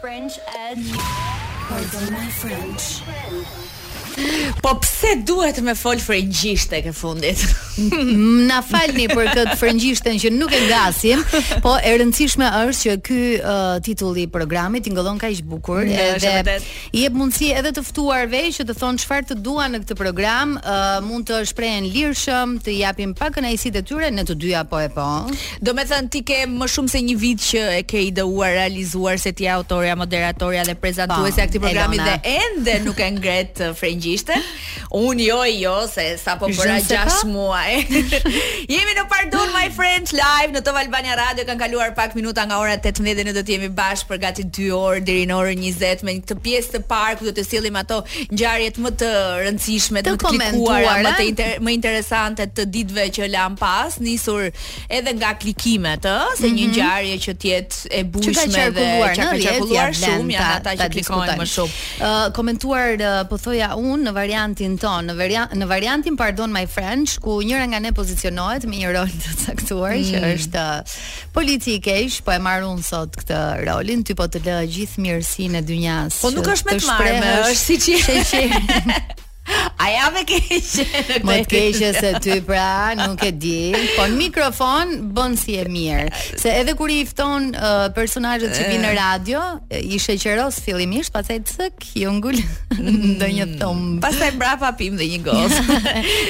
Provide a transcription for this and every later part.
French Edge Pardon my French Po pse duhet me fol frëngjisht tek e fundit? Na falni për këtë frëngjishten që nuk e ngasim, po e rëndësishme është që ky uh, titull i programit tingëllon kaq bukur Në, edhe i jep mundësi edhe të ftuarve që të thonë çfarë të duan në këtë program, uh, mund të shprehen lirshëm, të japin pakënaqësitë e tyre ne të dyja po e po. Domethënë ti ke më shumë se një vit që e ke ideuar, realizuar se ti je autorja, moderatorja dhe prezantuesja e këtij programi dhe ende nuk e nget uh, frëngjishten. Unë jo e jo se sapo bëra 6 muaj. jemi në Pardon my French live në Top Albania Radio, kanë kaluar pak minuta nga ora 18 dhe ne do të jemi bashkë për gati 2 orë deri në orën 20 me këtë pjesë të parë ku do të sjellim ato ngjarjet më të rëndësishme, të, më të klikuara, më të inter më interesante të ditëve që lamë pas, nisur edhe nga klikimet, ë, se një mhm. ngjarje që të jetë e bujshme dhe që ka qarkulluar shumë janë ata që klikojnë më shumë. Ë komentuar po thoja unë në variantin tonë, në variant në variantin Pardon my French, ku njëra nga ne pozicionohet me një rol të caktuar që mm. është polici i keq, po e marr unë sot këtë rolin, ty po të lë gjithë mirësinë e dynjas. Po nuk është me të marrë, është siç je. A jam e keqe unë? Më të keqe se ty pra, nuk e di. Po në mikrofon bën si e mirë, se edhe kur i fton uh, personazhet që vijnë në radio, i sheqeros fillimisht, pastaj seç u ngul ndonjë mm. thumb. Pastaj mbrapa pimë dhe një gotë.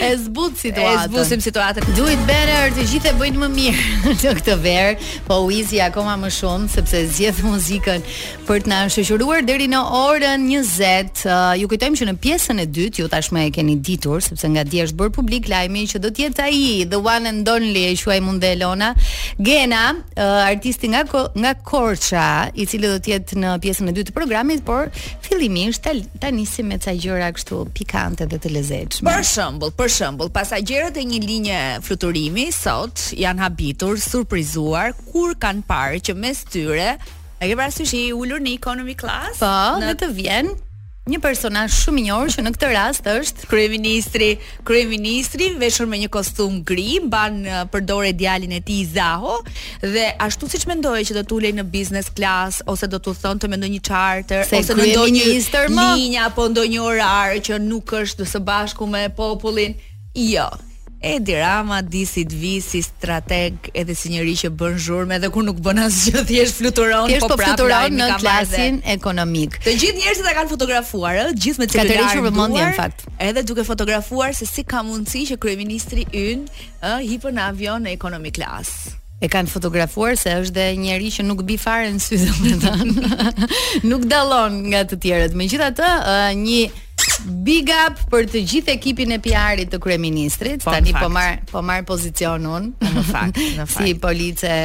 e zbut situatën. E zbusim situatën. Do it better, të gjithë e bëjnë më mirë në këtë verë, po Wizi akoma më shumë sepse zgjedh muzikën për të na shoqëruar deri në orën 20. Uh, ju kujtojmë që në pjesën e dytë ju tashmë e keni ditur sepse nga dje është bërë publik lajmi që do të jetë ai The One and Only e quajmë unë dhe Elona, Gena, uh, artisti nga nga Korça, i cili do të jetë në pjesën e dytë të programit, por fillimisht ta, ta nisim me ca gjëra kështu pikante dhe të lezetshme. Për shembull, për shembull, pasagjerët e një linje fluturimi sot janë habitur, surprizuar kur kanë parë që mes tyre E ke parasysh i ulur në economy class? Po, në... të vjen një personazh shumë i njohur që në këtë rast është kryeministri. Kryeministri veshur me një kostum gri, mban për dore djalin e tij Zaho dhe ashtu siç mendoje që do të ulej në business class ose do të udhëtonte me ndonjë charter Se ose në ndonjë linjë apo ndonjë orar që nuk është së bashku me popullin. Jo, Edi Rama di si të vijë si strateg edhe si njeri që bën zhurmë edhe kur nuk bën asgjë, thjesht fluturon thjesht po, po prapë fluturon në klasin ekonomik. Të gjithë njerëzit e kanë fotografuar, ëh, gjithë me celularin. Ka tërhequr vëmendjen në fakt. Edhe duke fotografuar se si ka mundësi që kryeministri ynë, ëh, hipën në avion në ekonomi klas. e kanë fotografuar se është dhe njeri që nuk bi fare në sy domethënë. nuk dallon nga të tjerët. Megjithatë, një big up për të gjithë ekipin e PR-it të kryeministrit. Po, Tani po marr po marr pozicion un. Në fakt, në fakt. Si police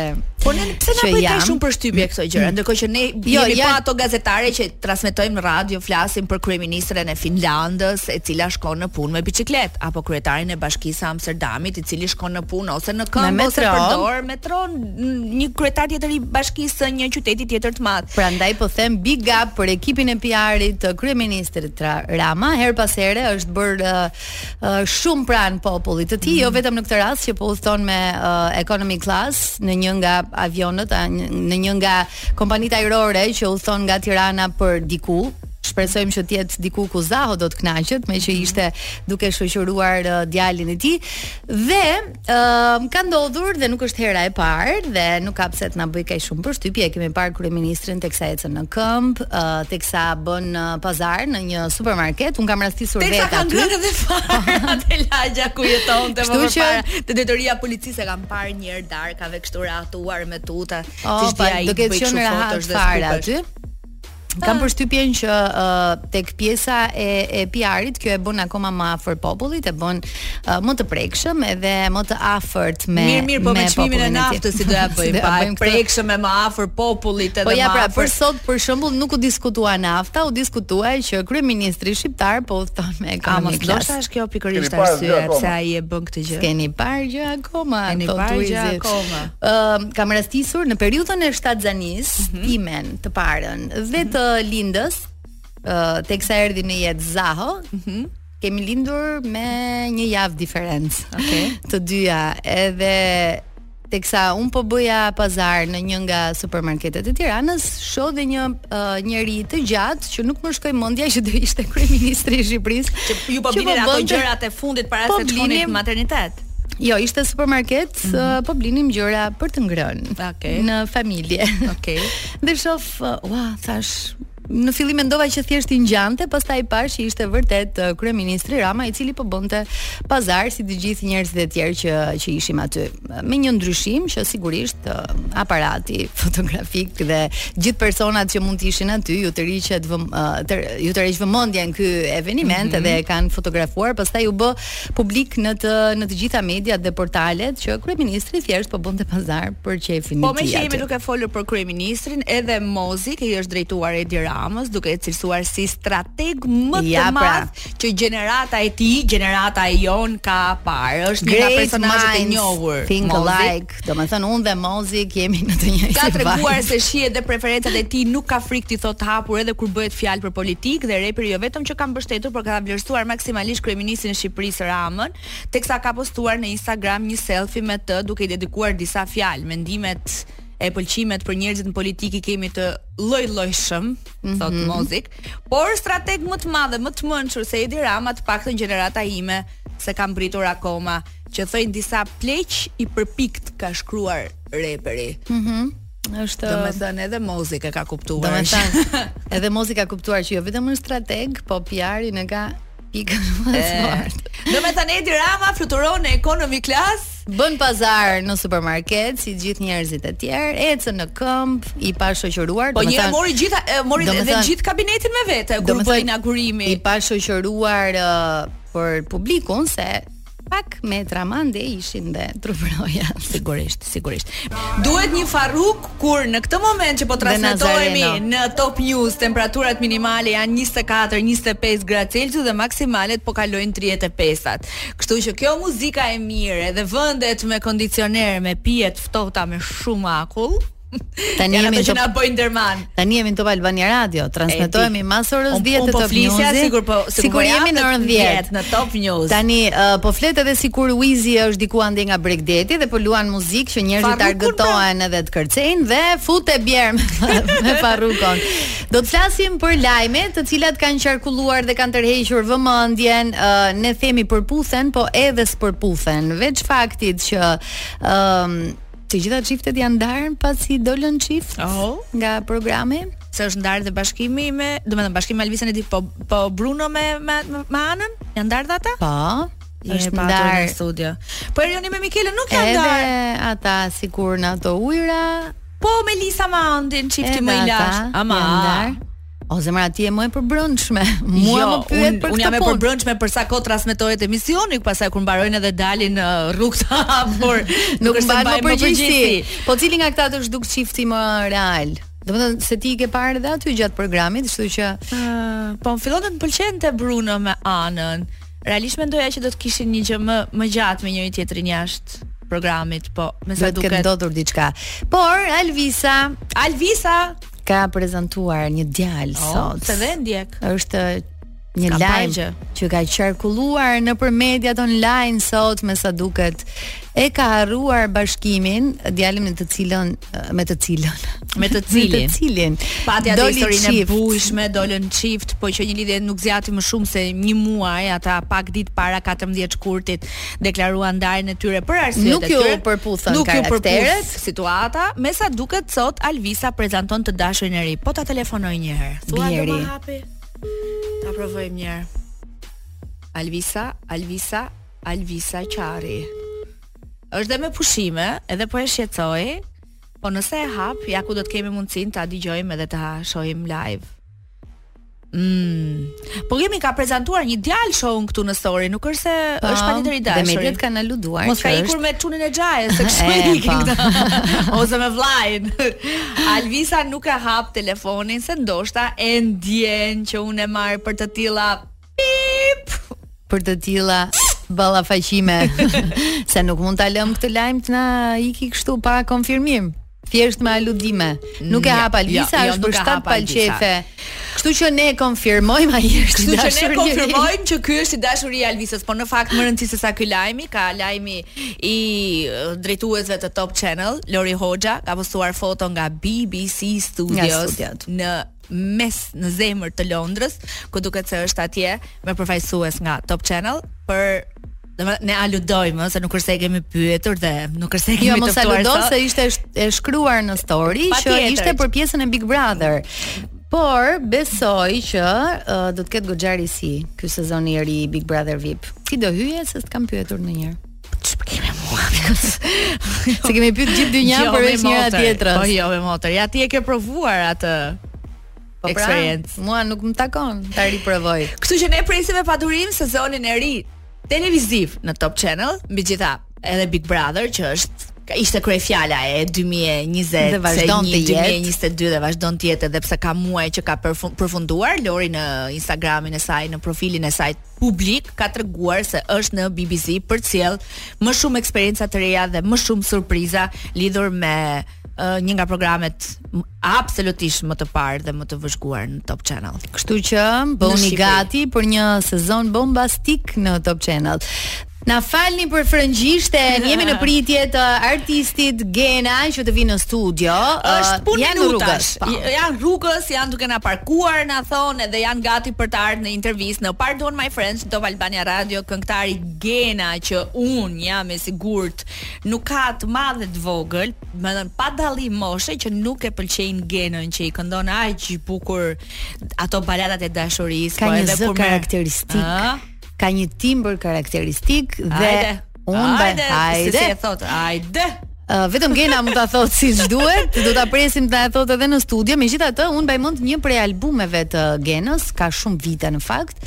Po ne pse na bëj kaq shumë përshtypje këto gjëra, ndërkohë që ne jo, jemi po ato gazetare që transmetojmë në radio, flasim për kryeministren e Finlandës, e cila shkon në punë me biçikletë, apo kryetarin e bashkisë së Amsterdamit, cili shkon në punë ose në këmbë ose përdor metro, një kryetar tjetër i bashkisë së një qyteti tjetër të madh. Prandaj po them big up për ekipin e PR-it të kryeministrit Rama, her pas here është bër uh, uh, shumë pranë popullit të tij, mm. jo mhm. vetëm në këtë rast që po udhton me uh, economy class në një nga avionët, në një nga kompanitë ajrore që udhton nga Tirana për diku, Shpresojmë që të jetë diku ku Zaho do të kënaqet, me që mhm. ishte duke shoqëruar uh, djalin e tij. Dhe ë uh, ka ndodhur dhe nuk është hera e parë dhe nuk ka pse të na bëj kaq shumë përshtypje. Kemi parë kryeministrin teksa ecën në këmbë, uh, teksa bën uh, pazar në një supermarket. Un kam rastisur vetë aty. Teksa kanë ngrënë edhe fare a te lagja ku jetonte më parë. Te drejtoria policisë e kanë parë një herë darkave kështu rahatuar me tuta. Oh, pa, do të ketë qenë rahat fare aty. Kam ah. përshtypjen që uh, tek pjesa e e PR-it kjo e bën akoma më afër popullit, e bën uh, më të prekshëm edhe më të afërt me Mirë, mirë, po me çmimin e naftës si do ja bëjmë pa e prekshëm e më afër popullit edhe po, ja, pra, më afër. Po ja, për sot për shembull nuk u diskutua nafta, u diskutua që kryeministri shqiptar po udhton me ekonomi. A mos është kjo pikërisht arsye pse ai e bën këtë gjë? Keni parë gjë akoma? Keni parë gjë akoma? Ëm, uh, kam rastisur në periudhën e shtatzanis, mm -hmm. timen të parën dhe mhm. të Lindës, uh, teksa erdhi në jetë Zaho, mm -hmm. kemi lindur me një javë diferencë. Okay. Të dyja, edhe teksa un po bëja pazar në një nga supermarketet e Tiranës, shoh dhe një uh, njeri të gjatë që nuk më shkoi mendja që do ishte kryeministri i Shqipërisë. Që ju po blinit po ato gjërat e fundit para po se të shkonit në maternitet. Jo, ishte supermarket mm -hmm. po blinim gjëra për të ngrënë okay. në familje. Okej. Okay. dhe shof, ua, thash, në fillim mendova që thjesht i ngjante, pastaj i pash që ishte vërtet uh, kryeministri Rama i cili po bënte pazar si të gjithë njerëzit e tjerë që që ishim aty. Me një ndryshim që sigurisht uh, aparati fotografik dhe gjithë personat që mund të ishin aty ju tërhiqte vëm, uh, të, ju tërhiqte vëmendjen ky eveniment mm -hmm. dhe e kanë fotografuar, pastaj u bë uh, publik në të në të gjitha mediat dhe portalet që kryeministri thjesht po bënte pazar për qefin e po, tij. Po me që jemi duke folur për kryeministrin, edhe Mozzik i është drejtuar Edi Ramës, duke e cilësuar si strateg më të ja, pra. madh pra. që gjenerata e tij, gjenerata e jon ka parë. Është një nga personazhet e njohur. Mozzik. Like. Tek. Domethënë unë dhe Mozi kemi në të njëjtin Ka treguar se shihet dhe preferencat e tij nuk ka frikë t'i thotë hapur edhe kur bëhet fjalë për politikë dhe reperi jo vetëm që ka mbështetur por ka vlerësuar maksimalisht kryeministrin e Shqipërisë Ramën, teksa ka postuar në Instagram një selfie me të duke i dedikuar disa fjalë, mendimet e pëlqimet për njerëzit në politikë i kemi të lloj-llojshme, mm -hmm. thotë mhm. Mozik, por strateg më të madh dhe më të mençur se Edi Rama, të paktën gjenerata ime s'e ka mbërritur akoma Ç'thonë disa pleq i përpikt ka shkruar reperi. Mhm. Mm është Do me thënë edhe Mozi ka kuptuar. Do me thënë edhe Mozi ka kuptuar që jo vetëm është strateg, po PR-in e ka pikën më të fortë. Do me thënë Edi Rama fluturon në economy class, bën pazar në supermarket si gjithë njerëzit e tjerë, ecën në këmbë i pashoqëruar, po një mori gjitha mori dhe thënë, gjithë kabinetin me vete kur bëri inaugurimin. I pashoqëruar uh, për publikun se Pak metra m'andej ishin dhe truproja. Sigurisht, sigurisht. Duhet një Farruko kur në këtë moment që po transmetohemi në Top News, temperaturat minimale janë 24-25 gradë Celsius dhe maksimalet po kalojnë 35-at. Kështu që kjo muzika e mirë edhe vendet me kondicioner, me pije të ftohta me shumë akull, Tani jemi që na bëjnë derman. Tani jemi në Top Albania Radio, transmetohemi mas orës 10 te po Top News. Po sikur po sikur po jemi në orën 10 në Top News. Tani uh, po flet edhe sikur Wizi është diku andej nga bregdeti dhe po luan muzikë që njerëzit pra? të argëtohen edhe të kërcejnë dhe futi bjeri me Farrukon. Do të flasim për lajme të cilat kanë qarkulluar dhe kanë tërhequr vëmendjen, uh, ne themi përputhen, po edhe s'përputhen. Veç faktit që ëm um, Të gjitha çiftet janë ndarë pasi dolën çift oh. nga programi. Se është ndarë dhe Bashkimi me, domethënë Bashkimi me Alvisën e di po po Bruno me me, me Anën, janë ndarë dhe ata? Po. Është ndarë në studio. Po Erioni me Mikelën nuk janë ndarë. Edhe ata sikur në ato ujëra. Po Melisa me Andin, çifti më i lashtë. Ama. O zemra ti je më e përbrendshme. Mua jo, më pyet për këtë. Unë jam e përbrendshme për sa kohë transmetohet emisioni, pastaj kur mbarojnë edhe dalin në uh, rrugë të hapur, nuk është më përgjegjësi. Po cili nga këta të është dukur çifti më real? Domethënë se ti i ke parë edhe aty gjatë programit, kështu që uh, po më filloi të më pëlqente Bruno me Anën. Realisht mendoja që do të kishin një gjë më më gjatë me njëri tjetrin jashtë programit, po me sa duket. Do të ketë ndodhur diçka. Por Alvisa, Alvisa, ka prezantuar një djalë oh, sot. Se e ndjek. Është një ka lajm që. që ka qarkulluar nëpër mediat online sot me sa duket. E ka harruar Bashkimin, djalin me të cilën me të cilën me të cilin. me të cilin. Pati atë historinë e bujshme, dolën çift, po që kjo lidhje nuk zgjati më shumë se një muaj, ata pak ditë para 14 shkurtit. deklaruan ndarjen e tyre për arsyet e tyre. Nuk iu përputhën karakteret. Situata, me sa duket sot Alvisa prezanton të dashurin e ri. Po ta telefonoj një herë. Thua do ma hapi. Ta provojmë një herë. Alvisa, Alvisa, Alvisa Qari. Është dhe me pushime, edhe po e shqetësoj. Po nëse e hap, ja ku do të kemi mundësinë ta dëgjojmë edhe ta shohim live. Mm. Po pra ka prezantuar një djalë shoh unë këtu në story, nuk është se pa, po, është patjetër i dashur. Dhe mediat kanë aluduar. Mos ka ikur me çunin e xhajës, se kështu i ikin po. këta. Ose me vllajin. Alvisa nuk e hap telefonin se ndoshta e ndjen që unë e marr për të tilla Pip! Për të tilla ballafaqime se nuk mund ta lëm këtë lajm të na iki kështu pa konfirmim. Thjesht me aludime. Nuk e hap Alvisa, jo, është për shtat palë qejfe. Kështu që ne konfirmojmë ai është i dashur. Kështu që ne konfirmojmë që ky është i dashuri i Alvisës, por në fakt më rëndësi se sa ky lajmi, ka lajmi i drejtuesve të Top Channel, Lori Hoxha ka postuar foto nga BBC Studios në mes në zemër të Londrës, ku duket se është atje me përfaqësues nga Top Channel për Domethënë ne aludojmë, se nuk është se e kemi pyetur dhe nuk është se e jo, kemi jo, të ftuar. Jo, mos aludo se ishte e shkruar në story pa që tjetër. ishte për pjesën e Big Brother. Por besoj që uh, do të ketë goxha risi ky sezon i ri Big Brother VIP. Ti do hyje se s'të kam pyetur ndonjëherë. Ç'po kemi mua? Se kemi pyet gjithë dynja jo, përveç njëra-tjetrës. Po jo me motër. Ja ti e ke provuar atë po pra, eksperiencë. Pra, mua nuk më takon ta riprovoj. Kështu që ne presim me padurim sezonin e ri televiziv në Top Channel, mbi të gjitha edhe Big Brother që është ka ishte kryefjala e 2020 dhe vazhdon të jetë 2022 dhe vazhdon të jetë edhe pse ka muaj që ka përfunduar Lori në Instagramin e saj, në profilin e saj publik ka treguar se është në BBC për të sjell më shumë eksperienca të reja dhe më shumë surpriza lidhur me uh, një nga programet absolutisht më të parë dhe më të vëzhguar në Top Channel. Kështu që bëhuni gati për një sezon bombastik në Top Channel. Na falni për frëngjishten jemi në pritje të artistit Gena që të vijë në studio. Është uh janë rrugës. Po. Janë rrugës, janë duke na parkuar, na thonë dhe janë gati për të ardhur në intervistë në Pardon My French në Top Albania Radio, këngëtari Gena që un jam e sigurt nuk ka të madh e të vogël, domethënë pa dallim moshe që nuk e pëlqejnë Genën që i këndon aq bukur ato baladat e dashurisë, ka po dhe një zë karakteristik. ka një timbër karakteristik dhe ajde. hajde, hajde. si e thot, hajde. Uh, vetëm Gena mund ta thotë si duhet, do ta presim ta thotë edhe në studio. Megjithatë, un mbaj mend një prej albumeve të Genës, ka shumë vite në fakt,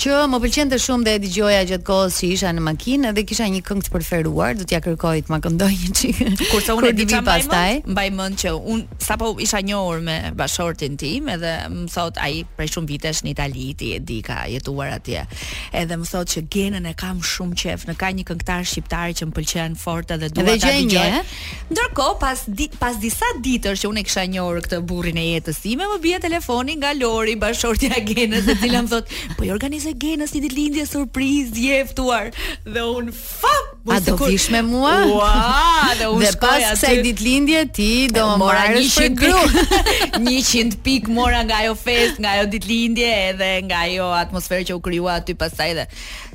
që më pëlqente shumë dhe e dëgjoja gjatë kohës që isha në makinë dhe kisha një këngë të preferuar, do t'ja kërkoj të ma këndoj një çik. Kurse unë e di pastaj, mbaj mend që un Sapo isha njohur me bashortin tim, edhe më thot ai prej shumë vitesh në Itali ti e di ka jetuar atje. Edhe më thot që Genën e kam shumë qejf, në ka një këngëtar shqiptar që më pëlqen fort edhe dua ta dëgjoj. Ndërkohë pas di, pas disa ditësh që unë e kisha njohur këtë burrin e jetës sime, më bie telefoni nga Lori, bashortja e Genës, e cila më thot, po i organizoj Genës një ditëlindje surprizë, je ftuar. Dhe unë A do vish me mua? Ua, dhe unë shkoj aty. Dhe pas kësaj ditëlindje ti do më marrësh për grua. 100 pik mora nga ajo fest, nga ajo ditëlindje edhe nga ajo atmosferë që u krijua aty pastaj dhe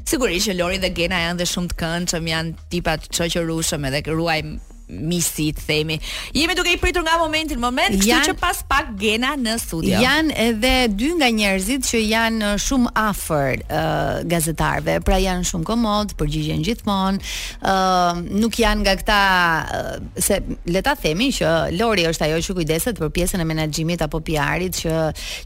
sigurisht që Lori dhe Gena janë dhe shumë të këndshëm, janë tipa të shoqërushëm edhe ruajmë miqësi të themi. Jemi duke i pritur nga momenti në moment, kështu që pas pak Gena në studio. Jan edhe dy nga njerëzit që janë uh, shumë afër uh, gazetarëve, pra janë shumë komod, përgjigjen gjithmonë. Ë uh, nuk janë nga këta uh, se le ta themi që Lori është ajo që kujdeset për pjesën e menaxhimit apo PR-it që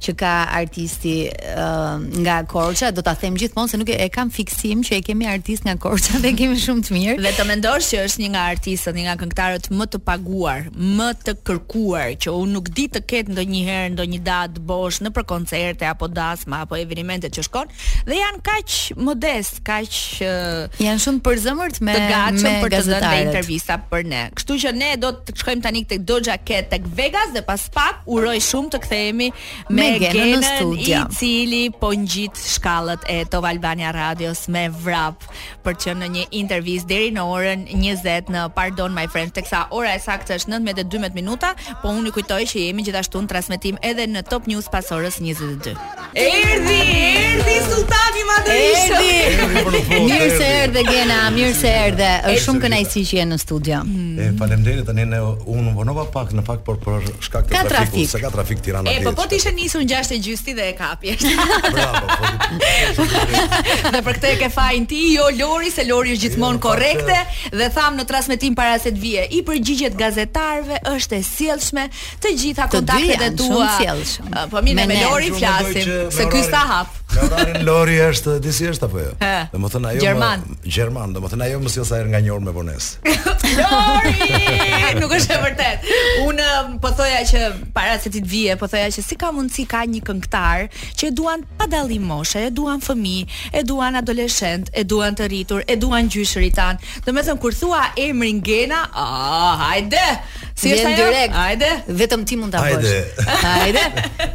që ka artisti uh, nga Korça, do ta them gjithmonë se nuk e, e kam fiksim që e kemi artist nga Korça dhe e kemi shumë të mirë. Dhe të mendosh që është një nga artistët, një nga këngëtarët më të paguar, më të kërkuar, që unë nuk di të ketë ndonjëherë ndonjë datë bosh nëpër koncerte apo dasma apo evenimente që shkon, Dhe janë kaq modest, kaq uh, janë shumë të përzemërt dhe të gatshëm për të dhënë dhe intervista për ne. Kështu që ne do të shkojmë tani tek Doja Cat tek Vegas dhe pas pak uroj shumë të kthehemi me, me Genën në studio, i cili po ngjit shkallët e Top Albania Radios me vrap për të qenë në një intervistë deri në orën 20 në Pardon My French, teksa ora e saktë është 19:12 minuta, po unë ju kujtoj që jemi gjithashtu në transmetim edhe në Top News pas orës 22. Erdhi, erdhi Sulltani Madhërishëm. Erdhi. Mirë se erdhe Gena, mirë se erdhe. Është shumë kënaqësi që je në studio. E faleminderit tani ne unë vonova pak në fakt por për shkak të trafikut, se ka trafik Tirana dihet. E po po të ishe nisur në gjashtë e gjys ti dhe e kapje. Bravo. Po, dhe për këtë e ke fajin ti, jo Lori, se Lori është gjithmonë jo, korrekte dhe tham në transmetim para se të vije. I përgjigjet gazetarëve është e sjellshme Të gjitha kontaktet e tua. Po mirë, me Lori flasim, se ky s'ta hap. Orarin Lori është, di si është apo jo? Domethënë ajo Gjerman. Gjerman, domethënë ajo mos jo sa herë nga një orë me vonesë. Lori, nuk është e vërtetë. Unë po thoja që para se ti të vije, po thoja që si ka mundësi ka një këngëtar që e duan pa dallim moshe, e duan fëmijë, e duan adoleshentë, e duan të rritur, e duan gjyshërit tanë. Domethënë kur thua emrin Gena, ah, hajde. Si është ajo? Direkt. Hajde. Vetëm ti mund ta bësh. Hajde. Hajde.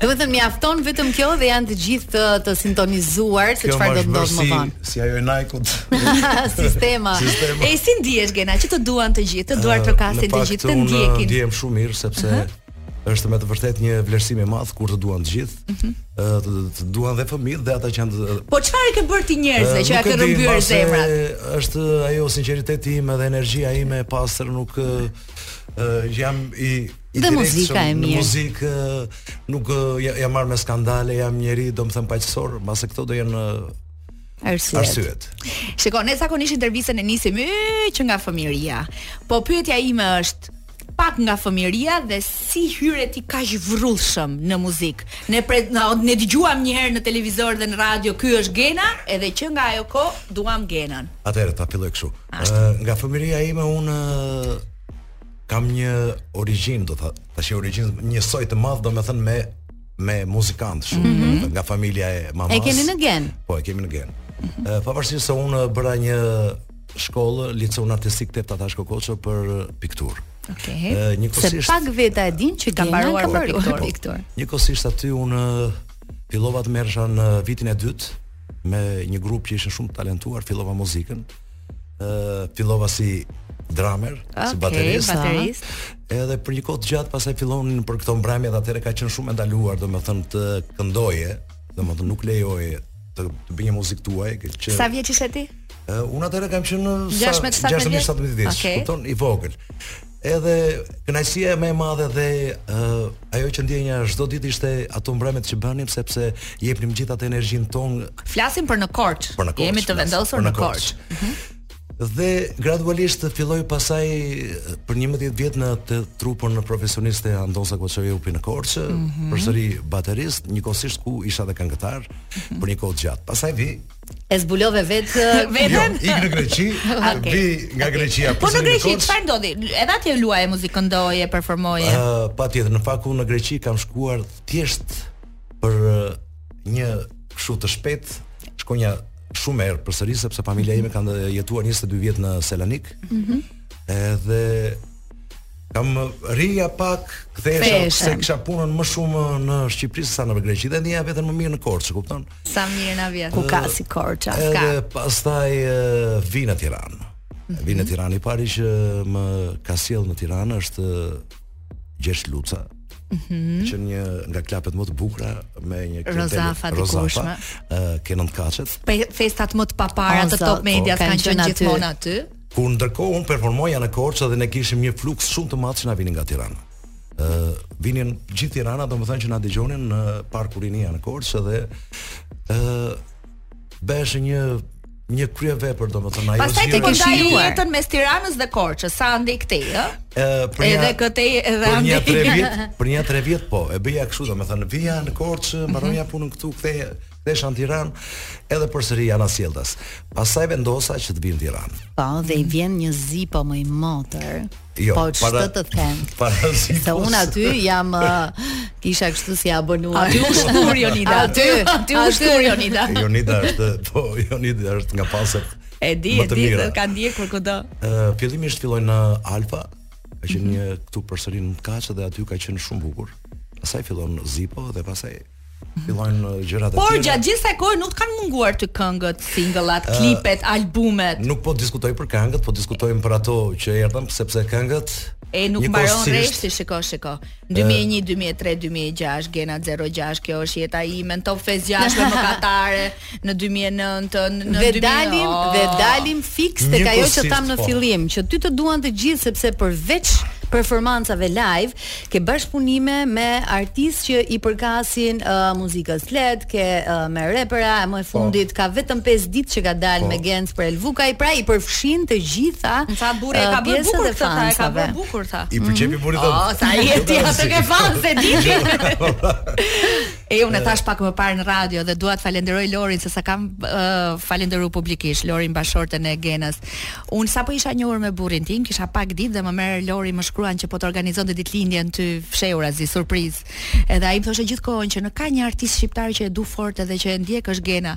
Domethënë mjafton vetëm kjo dhe janë të gjithë të, të sintonizuar se çfarë do të ndodhë më vonë. Si, si ajo e Nike-ut. Sistema. Sistema. E si ndihesh Gena që të duan të gjithë, të duartrokasin të gjithë, të ndjekin. Në fakt unë ndihem shumë mirë sepse uh -huh. është me të vërtetë një vlerësim i madh kur të duan të gjithë. Mhm. të duan dhe fëmijët dhe ata që janë të... Po çfarë ke bërë ti njerëzve që ia ke rrëmbyer zemrat? Është ajo sinqeriteti im dhe energjia ime e pastër nuk jam i i dhe muzika e mirë. Muzikë nuk ja, jam marrë me skandale, jam njeri, domethënë paqësor, mbase këto do jenë arsyet. arsyet. Shikon, ne zakonisht intervistën e nisim që nga fëmijëria. Po pyetja ime është, pak nga fëmijëria dhe si hyre ti kaq vrullshëm në muzikë. Ne pre, na, ne dëgjuam një herë në televizor dhe në radio, ky është Gena, edhe që nga ajo kohë duam Genën. Atëherë ta filloj kështu. Ë nga fëmijëria ime unë kam një origjinë, do të thotë, tash një origjinë një soi të madh, domethënë me me muzikantë shumë, mm -hmm. nga familja e mamasë. E keni në gen. Po, e kemi në gen. Mm -hmm. Pavarësisht se unë bëra një shkollë liceun artistik Tefta Tashko Koço për pikturë. Okej. Okay. Uh, njëkohësisht Se pak veta e din që ka mbaruar për pikturë. Pikturë. Njëkohësisht aty unë fillova të merresha në vitin e dytë me një grup që ishin shumë talentuar, fillova muzikën. Ë uh, fillova si drummer, okay, si baterist. baterist. Edhe për një kohë të gjatë pastaj fillonin për këto mbrëmje dhe atëherë ka qenë shumë e ndaluar, domethënë të këndoje, domethënë nuk lejohej të të bëje një muzikë të huaj që Sa vjeç ishe ti? Uh, unë atëherë kam qenë 16-17 vjeç, okay. kupton, i vogël. Edhe kënaqësia më e madhe dhe uh, ajo që ndjenja çdo ditë ishte ato mbrëmjet që bënim sepse jepnim gjithë atë energjinë tonë. Flasim për në Korçë. Jemi të vendosur në, në Korçë. Korçë. Mm -hmm. Dhe gradualisht filloj pasaj për 11 vjet në të trupën profesioniste e Andon Zako Çajupi në Korçë, mm -hmm. përsëri baterist, njëkohësisht ku isha dhe këngëtar mm -hmm. për një kohë të gjatë. Pasaj vi E zbulove vetë veten. Jo, ik në Greqi, okay. vi nga okay. Greqia. Po në Greqi çfarë ndodhi? Edhe atje luaje muzikë, këndoje, performoje. Ëh, uh, patjetër, në fakt unë në Greqi kam shkuar thjesht për uh, një kështu të shpejt, shkonja shumë herë përsëri sepse familja ime kanë jetuar 22 vjet në Selanik. Mhm. Mm edhe nuk rrija pak kthesha se kisha punën më shumë në Shqipëri se sa në Greqi dhe ndjeja veten më mirë në Korçë, kupton? Sa mirë na vjen. Ku ka si Korça? S'ka. Edhe pastaj vij në Tiranë. Mm -hmm. Vij në Tiranë i pari që më ka sjellë në Tiranë është Gjergj Luca, mm -hmm. që një nga klabet më të bukura Rozafa dikushme, uh, këndon Kaçet. Po, festat më të papara të top media po, kanë qenë gjithmonë aty. Kur ndërkohë unë performoja në Korçë dhe ne kishim një fluks shumë të madh që na vinin nga Tirana. Ë uh, vinin gjithë Tirana, domethënë që na dëgjonin në Parku Rinia në Korçë dhe ë uh, bëhesh një një krye vepër domethënë ajo pastaj ti po ndaj jetën mes Tiranës dhe Korçës sa andej këtej ë për një edhe këtej edhe andej për një 3 vjet për një 3 vjet po e bëja kështu domethënë vija në Korçë mhm. mbaroja punën këtu kthej kthehesha në Tiranë edhe përsëri anasjelltas pastaj vendosa që të vij në Tiranë po dhe i vjen një Zipo moj motër Jo, po ç'të të them. Se un aty jam isha kështu si abonuar. Aty është Jonida. Aty, aty është Jonida. Jonida është, po Jonida është nga pasat. E di, e di, ka ndjekur kudo. Ë, fillimisht filloi në Alfa, ka qenë një këtu përsëri në Kaçë dhe aty ka qenë shumë bukur. Pastaj fillon në Zipo dhe pastaj fillojnë uh, gjërat e tjera. Por gjatë gjithë kësaj kohe nuk të kanë munguar ty këngët, singëllat, uh, klipet, albumet. Nuk po diskutojmë për këngët, po diskutojmë për ato që erdhën, sepse këngët e nuk mbaron rreshti, shiko, shiko. 2001, 2003, 2006, Gena 06, kjo është jeta ime, në top fest 6 me mëkatare. në 2009 në, në dhe 2000, dhe dalim fiks tek ajo që thamë në po. fillim që ty të duan të gjithë sepse përveç performancave live ke bashkëpunime me artistë që i përkasin uh, muzikës lehtë ke uh, me repera e më e po. fundit po. ka vetëm 5 ditë që ka dalë po. me Gens për Elvukaj pra i përfshin të gjitha më tha burri e ka bërë bukur këtë ta e ka bërë bukur ta i përgjepi burri të o sa jeti atë ke fanë se di E unë e thashë pak më parë në radio dhe dua të falenderoj Lorin se s'e kam uh, falënderu publikisht Lorin bashkëshorten e Genës. Un sapo isha njohur me burrin tim, kisha pak ditë dhe më merr Lori më shkruan që po të organizonte ditëlindjen ty fshehurazi surprizë. Edhe ai më thoshte gjithë kohën që në ka një artist shqiptar që e du fort edhe që e ndjek është Gena.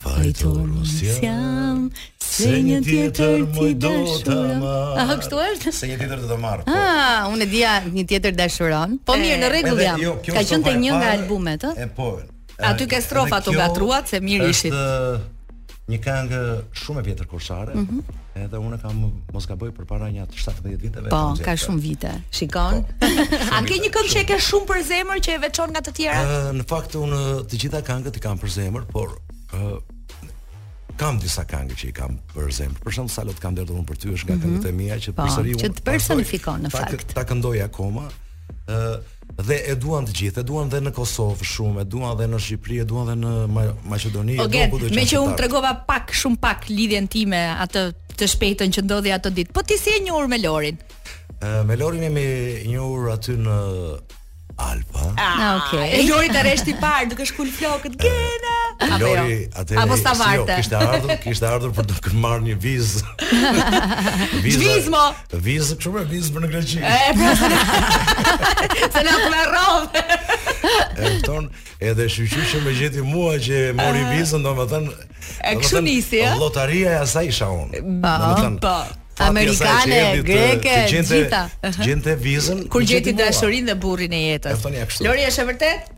Fajtor mos jam Se një tjetër ti dashuron A kështu është? Se një tjetër të të marrë po. Ah, unë e dija një tjetër dashuron Po mirë, në rregull jam jo, Ka qenë te një nga albumet E po Aty ke strofa të ngatërruara se mirë ishit Një kangë shumë e vjetër korçare mm -hmm. Edhe unë në mos gaboj përpara një 17 viteve. Po, ka shumë vite. Shikon. Po. A ke një këngë që e ke shumë për zemër që e veçon nga të tjerat? Uh, në fakt unë të gjitha këngët i kam për zemër, por uh, kam disa këngë që i kam për zemër. Për shembull, Sa lot kam derdhur unë për ty është nga mm -hmm. këngët e mia që po, përsëri unë. Që të personifikon në fakt. Ta këndoj akoma. Ë uh, Dhe e duan të gjithë, e duan dhe në Kosovë shumë, e duan dhe në Shqipëri, e duan dhe në Maqedoni, e duan kudo që. Meqë unë tregova pak, shumë pak lidhjen time atë të shpejtën që ndodhi atë ditë. Po ti si je njohur me Lorin? Ë me Lorin jemi njohur aty në Alpa. Ah, ah okay. E Lori të kesh parë duke shkul flokët. Gena. Jo? Lori, atë apo sta jo, varte. Kishte ardhur, kishte ardhur për të marrë një vizë. Vizë. Vizë mo. Vizë, kështu me vizë për në Greqi. E, po, se në... se në të merrove. e thon, edhe shyqyr që më gjeti mua që mori vizën, do më thënë... E, kështu nisi, e? Lotaria e asaj isha unë. Po, po. Amerikane, greke, gjitha. Gjente vizën. Kur gjeti dashurinë dhe burrin e jetës. Lori, është e vërtetë?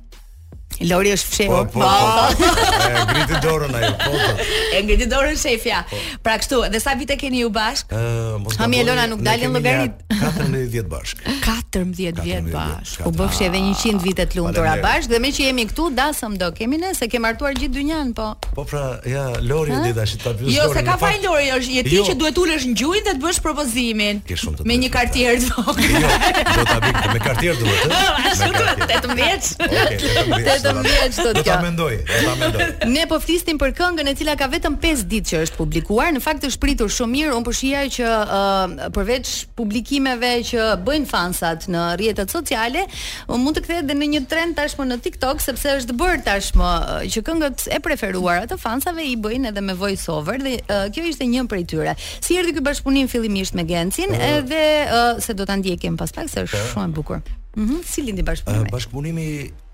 Lori është shefe. Po, po, po. E ngriti dorën ajo. Po, po. E ngriti dorën shefja. Po. Pra kështu, dhe sa vite keni ju bashkë? Ë, mos Ha mi Elona nuk dalin llogaritë. 14 vjet bashkë. 14 vjet bashkë. U bëfshi edhe 100 vite të lumtura bashkë dhe meqë jemi këtu, dasmë do kemi ne se ke martuar gjithë dynjanë, po. Po pra, ja Lori e di tash ta pyes. Jo, s'e ka fajin Lori, është je ti jo. që duhet të ulesh në gjunjë dhe të bësh propozimin. Ke shumë të Me një kartier të vogël. Jo, do ta bëj me kartier duhet. Po, ashtu duhet 18. Okej, 18 vjet sot. Do ta mendoj, do ta mendoj. Ne po flisnim për këngën e cila ka vetëm 5 ditë që është publikuar. Në fakt është pritur shumë mirë. Unë po shihja që uh, përveç publikimeve që bëjnë fansat në rrjetet sociale, Mund të kthehet dhe në një trend tashmë në TikTok sepse është bërë tashmë që këngët e preferuara të fansave i bëjnë edhe me voice over dhe uh, kjo ishte një prej tyre. Si erdhi ky bashkëpunim fillimisht me Gencin, uh, edhe uh, se do ta ndjekim pas pak se është shumë e bukur. Mhm, mm si lindi bashkëpunimi? Uh, bashkëpunimi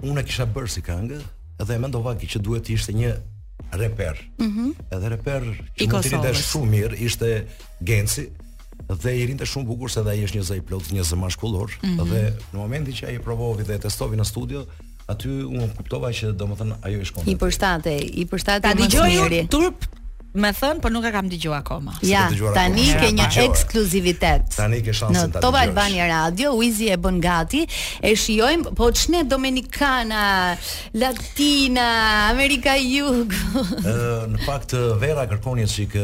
unë e kisha bërë si këngë dhe e mendova që duhet të ishte një reper. Mhm. Mm edhe reper që mund t'i rrinte shumë mirë ishte Genci. dhe i rrinte shumë bukur se dhe ai është një zë i plotë, një zë mashkullor mm -hmm. dhe në momentin që ai e provoi dhe e testoi në studio, aty unë kuptova që domethënë ajo i shkon. I përshtatet, i përshtatet më shumë. Ta dëgjoj turp me thënë, por nuk e kam dëgjuar akoma. Ja, tani ke një ekskluzivitet. Tani ke shansin ta dëgjosh. Në Top Albania Radio, Wizi e bën gati, e shijojmë, po ç'ne Dominikana Latina, Amerika e Jugut. në fakt vera kërkon një çik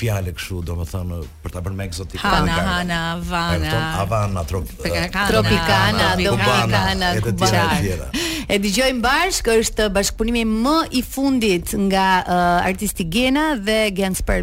fjalë kështu, domethënë për ta bërë më ekzotike. Hana, Hana, Havana. Havana, trop, Tropikana, Dominikana, e të tjera e tjera. E dëgjojmë bashkë, është bashkëpunimi më i fundit nga uh, artisti Gena dhe Gensper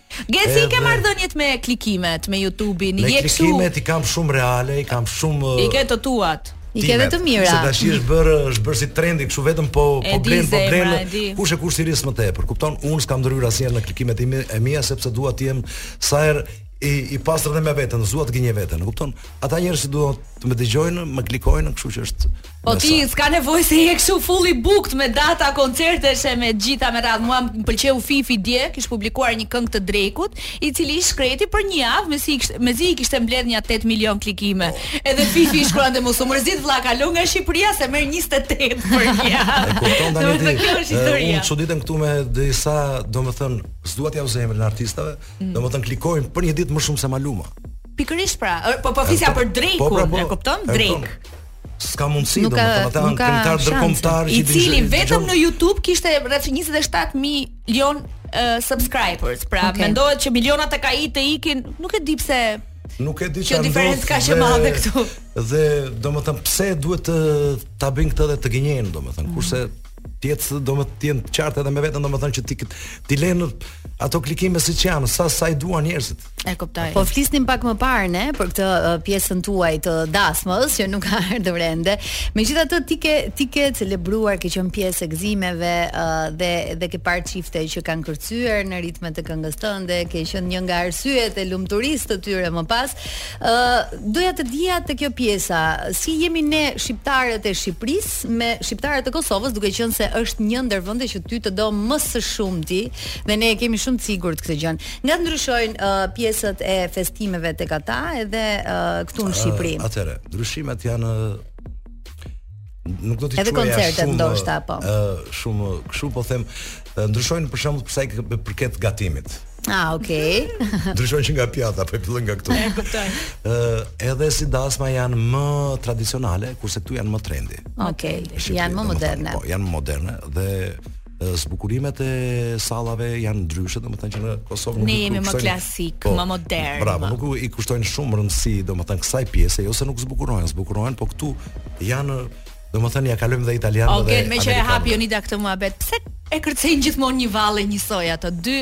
Si i ke edhe marrëdhëniet me klikimet, me YouTube-in, Me je kështu. klikimet i kam shumë reale, i kam shumë I ke të tuat. I ke dhe të mira. Se tashi është bërë është bërë si trendi, kështu vetëm po E po di, blen, po zemra, blen. e di. Kush e kush t'i rrisë më tepër. Kupton? Unë s'kam ndërhyrë asnjëherë në klikimet e mi- e mia sepse dua të jem sa herë i i pastër dhe me veten, s'dua të gënjej veten, e kupton? Ata njerëz që duan të më dëgjojnë, më klikojnë, kështu që është Po ti s'ka nevojë se je kështu full i bukt me data koncertesh e me të gjitha me radhë. Mua më pëlqeu Fifi dje, kish publikuar një këngë të Drake-ut, i cili i shkreti për një javë, mezi i kishte mezi i kishte mbledhur nja tetë milion klikime. Edhe Fifi i shkruante mos u mërzit vlla, kalo nga Shqipëria se merr njëzet e tetë për një javë. E kupton tani ti. Kjo është historia. Unë çuditem këtu me disa, domethënë, s'dua t'jua zë emrin artistave, mm. domethënë klikojnë për një ditë më shumë se Maluma. Pikërisht pra, po po flisja për Drake-un, po, pra, po, e kupton? Drake. S'ka mundësi nuk ka, domethënë ata janë këngëtarë ndërkombëtarë që i cili vetëm në YouTube kishte rreth 27 milion uh, subscribers. Pra okay. mendohet që milionat e atij të ikin, nuk e di pse nuk e di çfarë. Kjo diferencë kaq e madhe këtu. Dhe domethënë pse duhet të ta bëjnë këtë dhe të gënjejnë domethënë, mm. kurse ti je domethënë ti je i qartë edhe me veten domethënë që ti t'i lësh ato klikime siç janë, sa sa i duan njerëzit. E kuptoj. Po flisnim pak më parë ne për këtë uh, pjesën tuaj të dasmës që nuk ka ardhur ende. Megjithatë ti ke ti ke celebruar, ke qenë pjesë e gëzimeve uh, dhe dhe ke parë çifte që kanë kërcyer në ritmet e këngës tënde, ke qenë një nga arsyet e lumturisë të tyre më pas. Ë uh, doja të dija te kjo pjesa, si jemi ne shqiptarët e Shqipërisë me shqiptarët e Kosovës, duke qenë se është një ndër vendet që ty të do më së shumti dhe ne e kemi shumë të sigurt këtë gjë. Nga ndryshojnë uh, pjesët e festimeve tek ata edhe uh, këtu në Shqipëri? Uh, Atëherë, ndryshimet janë nuk do të... Edhe koncertet ndoshta po. Uh, shumë kështu po them ndryshojnë për shembull sa i përket gatimit. Ah, okay. Ndryshojnë që nga pjata, po fillon nga këtu. Ë, edhe si dasma janë më tradicionale, kurse këtu janë më trendy. Okay, janë më moderne. Po, janë më moderne dhe zbukurimet e sallave janë ndryshe, domethënë që në Kosovë nuk ne jemi më klasik, po, më modern. Bravo, nuk i kushtojnë shumë rëndësi, domethënë kësaj pjese, jo se nuk zbukurohen, zbukurohen, po këtu janë domethënë ja kalojmë dhe italianëve okay, dhe amerikanëve. Okej, meqë e hapi Jonida këtë muhabet, pse e kërcejnë gjithmonë një valle njësoj ato dy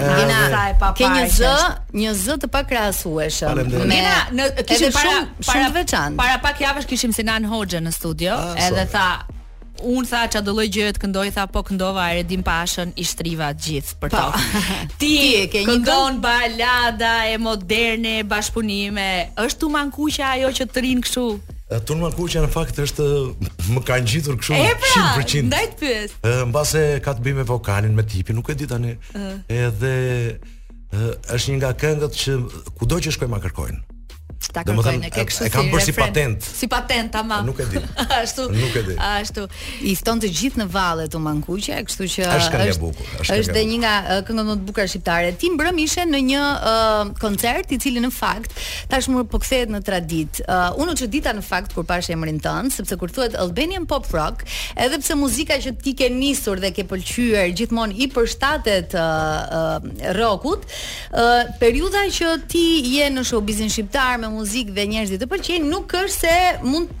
Lina, ke një zë, një zë të pakrahasueshëm. Lina, ne kishim para shumë të veçantë. Para pak javësh kishim Sinan Hoxhën në studio, ah, edhe tha Unë tha çdo lloj gjëje të këndoj tha po këndova Hajredin Pashën i shtriva të gjithë përtokë. Ti ke një këndon balada e moderne bashkëpunime. Është tuman kuqja ajo që të rri kështu. Tumankuqe në fakt është më ka ngjitur kështu 100%. Pra, ndaj të pyes. Mbase ka të bëjë me vokalin, me tipin, nuk e di tani. Uh. Edhe është një nga këngët që kudo që shkoj ma kërkojnë. Ta kërkojnë, domethënë e kam bërë si patent. Si patent, tamam. Nuk e di. Ashtu. Nuk e di. Ashtu. I fton të gjithë në valle Tumankuqe, kështu që është këngë e bukur, është, është dhe një nga këngët më të bukura shqiptare. Ti mbrëm ishe në një uh, koncert i cili në fakt tashmë po kthehet në traditë. Uh, unë u çudita në fakt kur pashë emrin tënd, sepse kur thuhet Albanian Pop Rock, edhe pse muzika që ti ke nisur dhe ke pëlqyer gjithmonë i përshtatet uh, uh, rockut, uh, periudha që ti je në showbizin shqiptar me muzikë dhe njerëzit të pëlqejnë nuk është se mund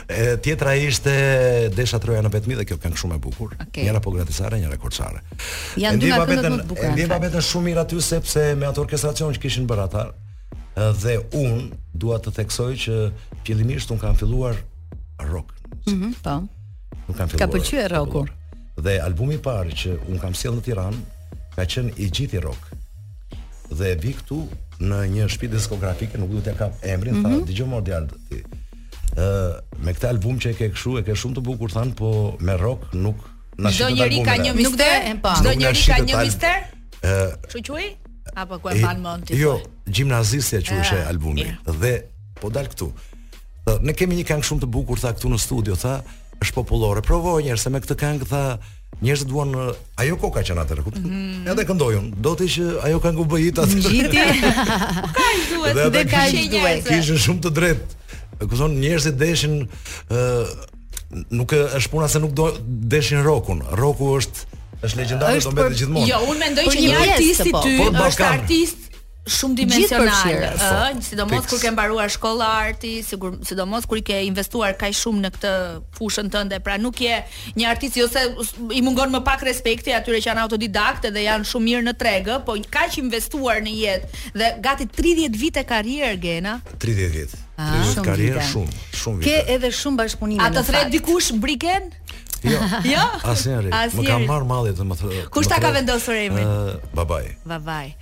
E tjetra ishte Desha t'rroja në vetmi dhe kjo këngë shumë e bukur. Okay. Njëra pogradecare, njëra korçare. Janë dy nga këngët më të bukura. Ndjeva veten shumë mirë aty sepse me atë orkestracion që kishin bërë ata dhe un dua të theksoj që fillimisht un kam filluar rock. Mhm, mm po. Un kam filluar. Ka pëlqyer rocku. Dhe albumi i parë që un kam sjell në Tiranë ka qenë i gjithi rock. Dhe vij këtu në një shtëpi diskografike, nuk dua të kap emrin, mm -hmm. tha mhm. dëgjo more djalë ti. ë me këtë album që e ke kështu e ke shumë të bukur tha po me rock nuk na shitet albumi. Çdo njeri ka një mister, po. Çdo njeri ka një mister. ë Si u quajt? Apo ku e mban mend ti? Jo, gjimnazistja quhej ah, albumi dhe po dal këtu. Ne kemi një këngë shumë të bukur tha këtu në studio tha është popullore. Provoje njëherë se me këtë këngë tha Njerëzit duan ajo kohë ka qenë atëherë. Mm -hmm. Edhe këndoj unë, domethënë që ajo këngë u bë hit atë. Gjithi. Ka i duhet, dhe, dhe ka i duhet. Kishin shumë të drejtë. Kur thonë njerëzit deshin ë uh, nuk është puna se nuk e deshin rokun. Roku është është legjendar do mbetet gjithmonë. Jo, unë mendoj që një artist si po. ty është artist shumë dimensional, ëh, sidomos kur ke mbaruar shkolla arti, sigur, sidomos kur i ke investuar kaq shumë në këtë fushën tënde, pra nuk je një artist jo se i mungon më pak respekti atyre që janë autodidaktë dhe janë shumë mirë në treg, ëh, po ka investuar në jetë dhe gati 30 vite karrierë Gena. 30 vjet. 30 ah, karrierë shumë, shumë vite. Ke edhe shumë bashkëpunime. A të thërret dikush Brigen? Jo. Jo. Asnjëri. Më ka marrë malli të më thotë. Kush ta ka vendosur emrin? Babai. Babai.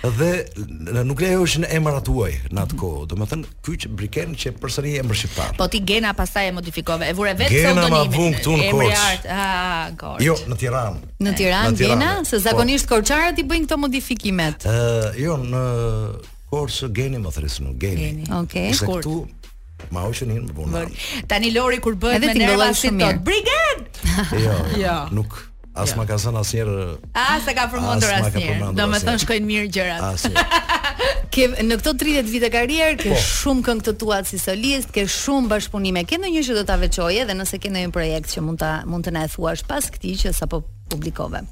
dhe nuk lejoheshin emrat e huaj në atë kohë. Domethënë, ky qe Brigen qe përsëri emër shqiptar. Po ti Gena pastaj e modifikove. E vure vetë pseudonimin. Gena ma vunë këtu në Korçë. Ah, Korçë. Jo, në Tiranë. Në Tiranë Gena, se po. zakonisht po. korçarët i bëjnë këto modifikimet. Ë, uh, jo, në Korçë Geni më thërrisnin Geni. Geni. Okej. Okay. Këtu Ma u shënin më punë. Tani Lori kur bëhet me nerva si të thotë. Brigen. Jo, jo, jo. Nuk As s'ma ka thënë asnjëherë. As s'e ka përmendur asnjëherë. Domethënë shkojnë mirë gjërat. Asnjëherë. Ke në këto 30 vite karrierë ke po. shumë këngë të tua si solist, ke shumë bashkëpunime. Ke ndonjë që do ta veçoje dhe nëse ke ndonjë projekt që mund ta mund të na e thuash pas këtij që sapo publikove.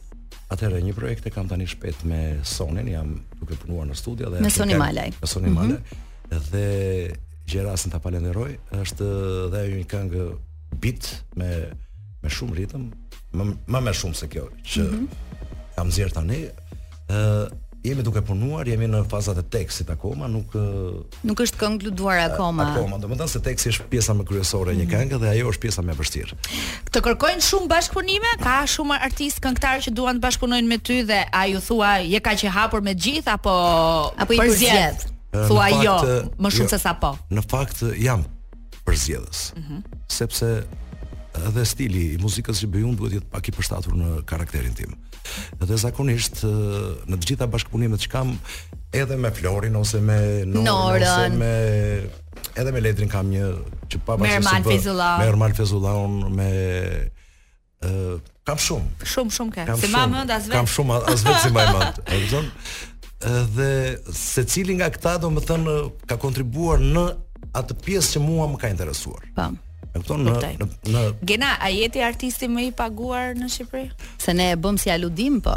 Atëherë një projekt e kam tani shpejt me Sonin, jam duke punuar në studio dhe me Soni Malaj. Me Sonin mm -hmm. Malaj. Dhe gjej rastin ta falenderoj, është dhe ajo një këngë beat me me shumë ritëm, më më më shumë se kjo që mm -hmm. kam nxjerr tani, ë uh, jemi duke punuar, jemi në fazat e tekstit akoma, nuk nuk është konkluduar akoma. Akoma, domethënë se teksti është pjesa më kryesore e një mhm. kënge dhe ajo është pjesa më e vështirë. Të kërkojnë shumë bashkëpunime, ka shumë artistë këngëtarë që duan të bashkëpunojnë me ty dhe a u thua je kaq i hapur me të gjithë apo apo i përzgjedh? Thua jo, më shumë jo, se sa po. Në fakt jam përzgjedhës. Mm -hmm. Sepse edhe stili i muzikës që bëj unë duhet të jetë pak i përshtatur në karakterin tim. Dhe zakonisht në të gjitha bashkëpunimet që kam edhe me Florin ose me Norin ose me edhe me Ledrin kam një që ba bashkë me Ermal Fejzullahun me Ë, kam shumë. Shumë, shumë ke. S'e mban mend as vetë. Kam shumë as vetë s'i mbaj mend. E kupton? Dhe secili nga këta domethënë ka kontribuar në atë pjesë që mua më ka interesuar. Po. E kupton në, në në Gena, a je ti artisti më i paguar në Shqipëri? Se ne e bëm si aludim, po.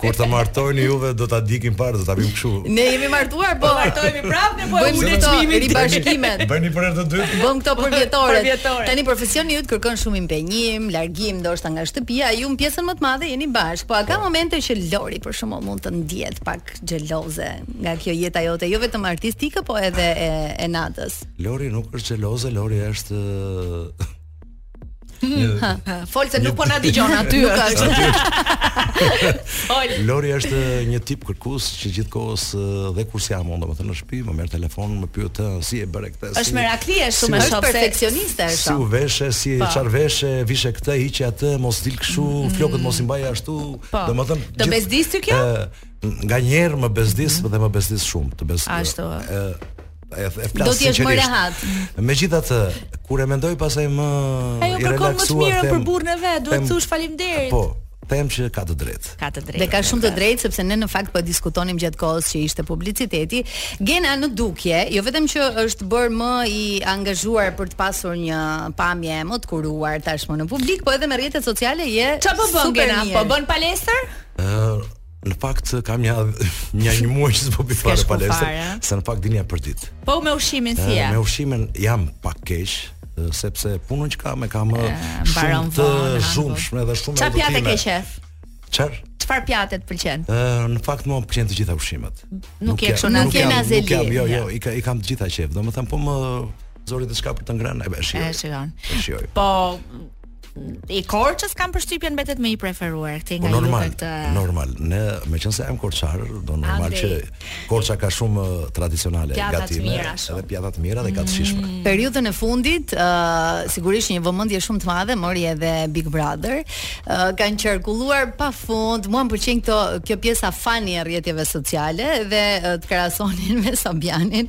Kur të martoheni juve do ta shikim prapë, do ta vim kështu. Ne jemi martuar, po martohemi prapë ne po e ule çmimin ribashkimet. Bëni për herë të dytë. Bëm këto përvjetorë. Tani profesioni yt kërkon shumë impenjim, largim ndoshta nga shtëpia, ju në pjesën më të madhe jeni bashkë. Po a ka po. momente që Lori për shembull mund të ndihet pak xheloze nga kjo jeta jote, jo vetëm artistike, po edhe e e natës. Lori nuk është xheloze, Lori është Hmm. Fol se nuk po na dëgjon aty është. Ol. Lori është një tip kërkues që gjithkohës dhe kur s'jam unë domethënë në shtëpi, më merr telefon, më pyet si e bëre këtë. Është merakli është shumë është perfeksioniste është. Si u veshe, si po. çfarë veshe, vishe këtë, hiqe atë, mos dil kështu, mm. flokët mos i mbaj ashtu, po. domethënë. Të bezdis ty kjo? Nganjëherë më bezdis mm. dhe më bezdis shumë, të bezdis. Ashtu. E, e flas Do të jesh më rehat. Megjithatë, kur e mendoj pasaj më Ajo i kërkon më të mirën për burrën e vet, duhet të thosh faleminderit. Po, them që ka të drejtë. Ka të drejtë. Dhe ka shumë të drejtë sepse ne në fakt po e diskutonim gjatë kohës që ishte publiciteti. Gena në dukje, jo vetëm që është bërë më i angazhuar për të pasur një pamje më të kuruar tashmë në publik, po edhe me rrjetet sociale je. Çfarë po bën Gena? Po bën palestër? Ëh, Në fakt kam nja një një muaj që s'po bëj fare palestër, se në fakt dilja për ditë. Po me ushqimin si je? Me ushqimin jam pak keq, sepse punën që kam e kam shumë të zhurmshme dhe shumë edukime. Çfarë ke qef? Çfarë? Çfarë pjate të pëlqen? Ë, në fakt më pëlqejnë të gjitha ushqimet. Nuk je kështu nuk je nazeli. Nuk jam, jo, jo, i kam i kam të gjitha qef. Domethënë po më zori diçka për të ngrënë, e shijoj. E shijon. Po i Korçës kam përshtypjen mbetet më i preferuar këtej po nga po normal, këtë. Normal, ne meqenëse jam korçar, do normal që Korça ka shumë uh, tradicionale gatime, edhe pjata të mira dhe ka të shijshme. Mm. Periudhën e fundit, uh, sigurisht një vëmendje shumë të madhe mori edhe Big Brother. Uh, kanë qarkulluar pafund, mua më pëlqen këto kjo pjesa fani e rrjeteve sociale dhe uh, të krahasonin me Sabianin,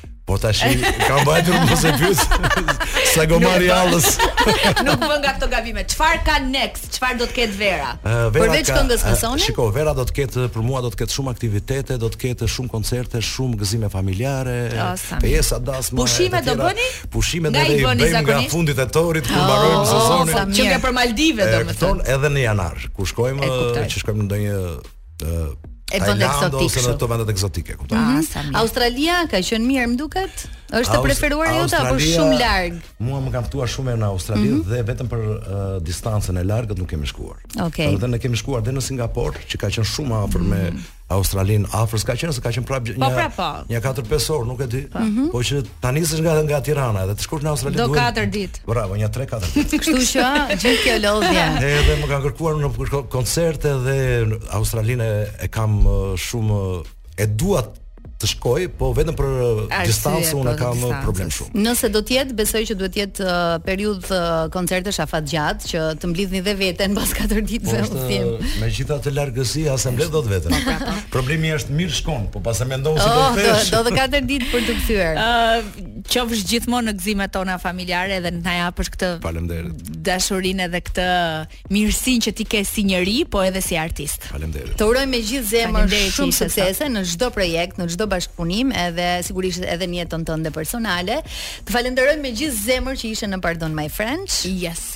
Po tashi kam mbajtur mos e pyes. Sa gomari hallës. Nuk bën nga këto gabime. Çfarë ka next? Çfarë do të ketë vera? Uh, vera Përveç ka, këngës me Sonin? Shiko, vera do të ketë për mua do të ketë shumë aktivitete, do të ketë shumë koncerte, shumë gëzime familjare, pjesa dasma. Pushime do bëni? Pushime do i bëjmë nga fundi i tetorit kur oh, mbarojmë sezonin. Që nga për Maldive domethënë. Edhe në janar, ku shkojmë, që shkojmë në ndonjë e vend eksotik. Ose në këto vendet ekzotike, kupton? Mm -hmm. Australia ka qenë mirë, më duket. Është e preferuar jote apo shumë larg? Mua më kanë ftuar shumë herë në Australi mm -hmm. dhe vetëm për uh, distancën e largët nuk kemi shkuar. Okej. Okay. Dhe ne kemi shkuar deri në Singapur, që ka qenë shumë afër mm -hmm. me mhm. Australinë, afër s'ka qenë se ka qenë prapë po, një pra, po. një 4-5 orë, nuk e di. Po, mm -hmm. po që tani s'është nga nga Tirana, edhe të shkosh në Australi duhet. Do 4 ditë. Bravo, një 3 4 ditë. Kështu që gjithë kjo lodhje. Edhe më kanë kërkuar në koncerte dhe Australinë e kam shumë e dua të shkoj, po vetëm për distancë unë po, kam problem shumë. Nëse do të jetë, besoj që duhet të jetë uh, periudhë uh, koncertesh afatgjatë që të mblidhni dhe veten pas 4 ditëve po, udhëtim. Me gjithë atë largësi as e mbledh dot veten. Po, pra, Problemi është mirë shkon, po pasi mendon si do oh, të kthehesh. Do dhe 4 ditë për të kthyer. Uh, Qofsh gjithmonë në gëzimet tona familjare edhe na japësh këtë Faleminderit. Dashurinë edhe këtë mirësinë që ti ke si njeri, po edhe si artist. Faleminderit. Të uroj me gjithë zemër shumë suksese në çdo projekt, në çdo bashkëpunim, edhe sigurisht edhe në jetën tënde personale. Të falenderoj me gjithë zemër që ishe në Pardon My French. Yes.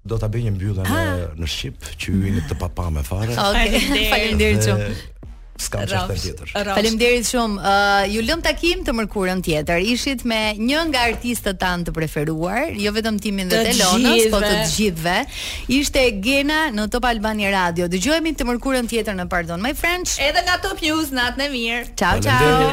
Do ta bëj një mbyllje në në shqip, që ju jeni të papamë fare. Okej, faleminderit shumë. S'ka më çfarë tjetër. Faleminderit shumë. Uh, ju lëm takim të mërkurën tjetër. Ishit me një nga artistët tanë të preferuar, jo vetëm timin dhe të Elonës, por të gjithëve. Ishte Gena në Top Albania Radio. Dëgjohemi të mërkurën tjetër në Pardon My French. Edhe nga Top News natën e mirë. Ciao ciao.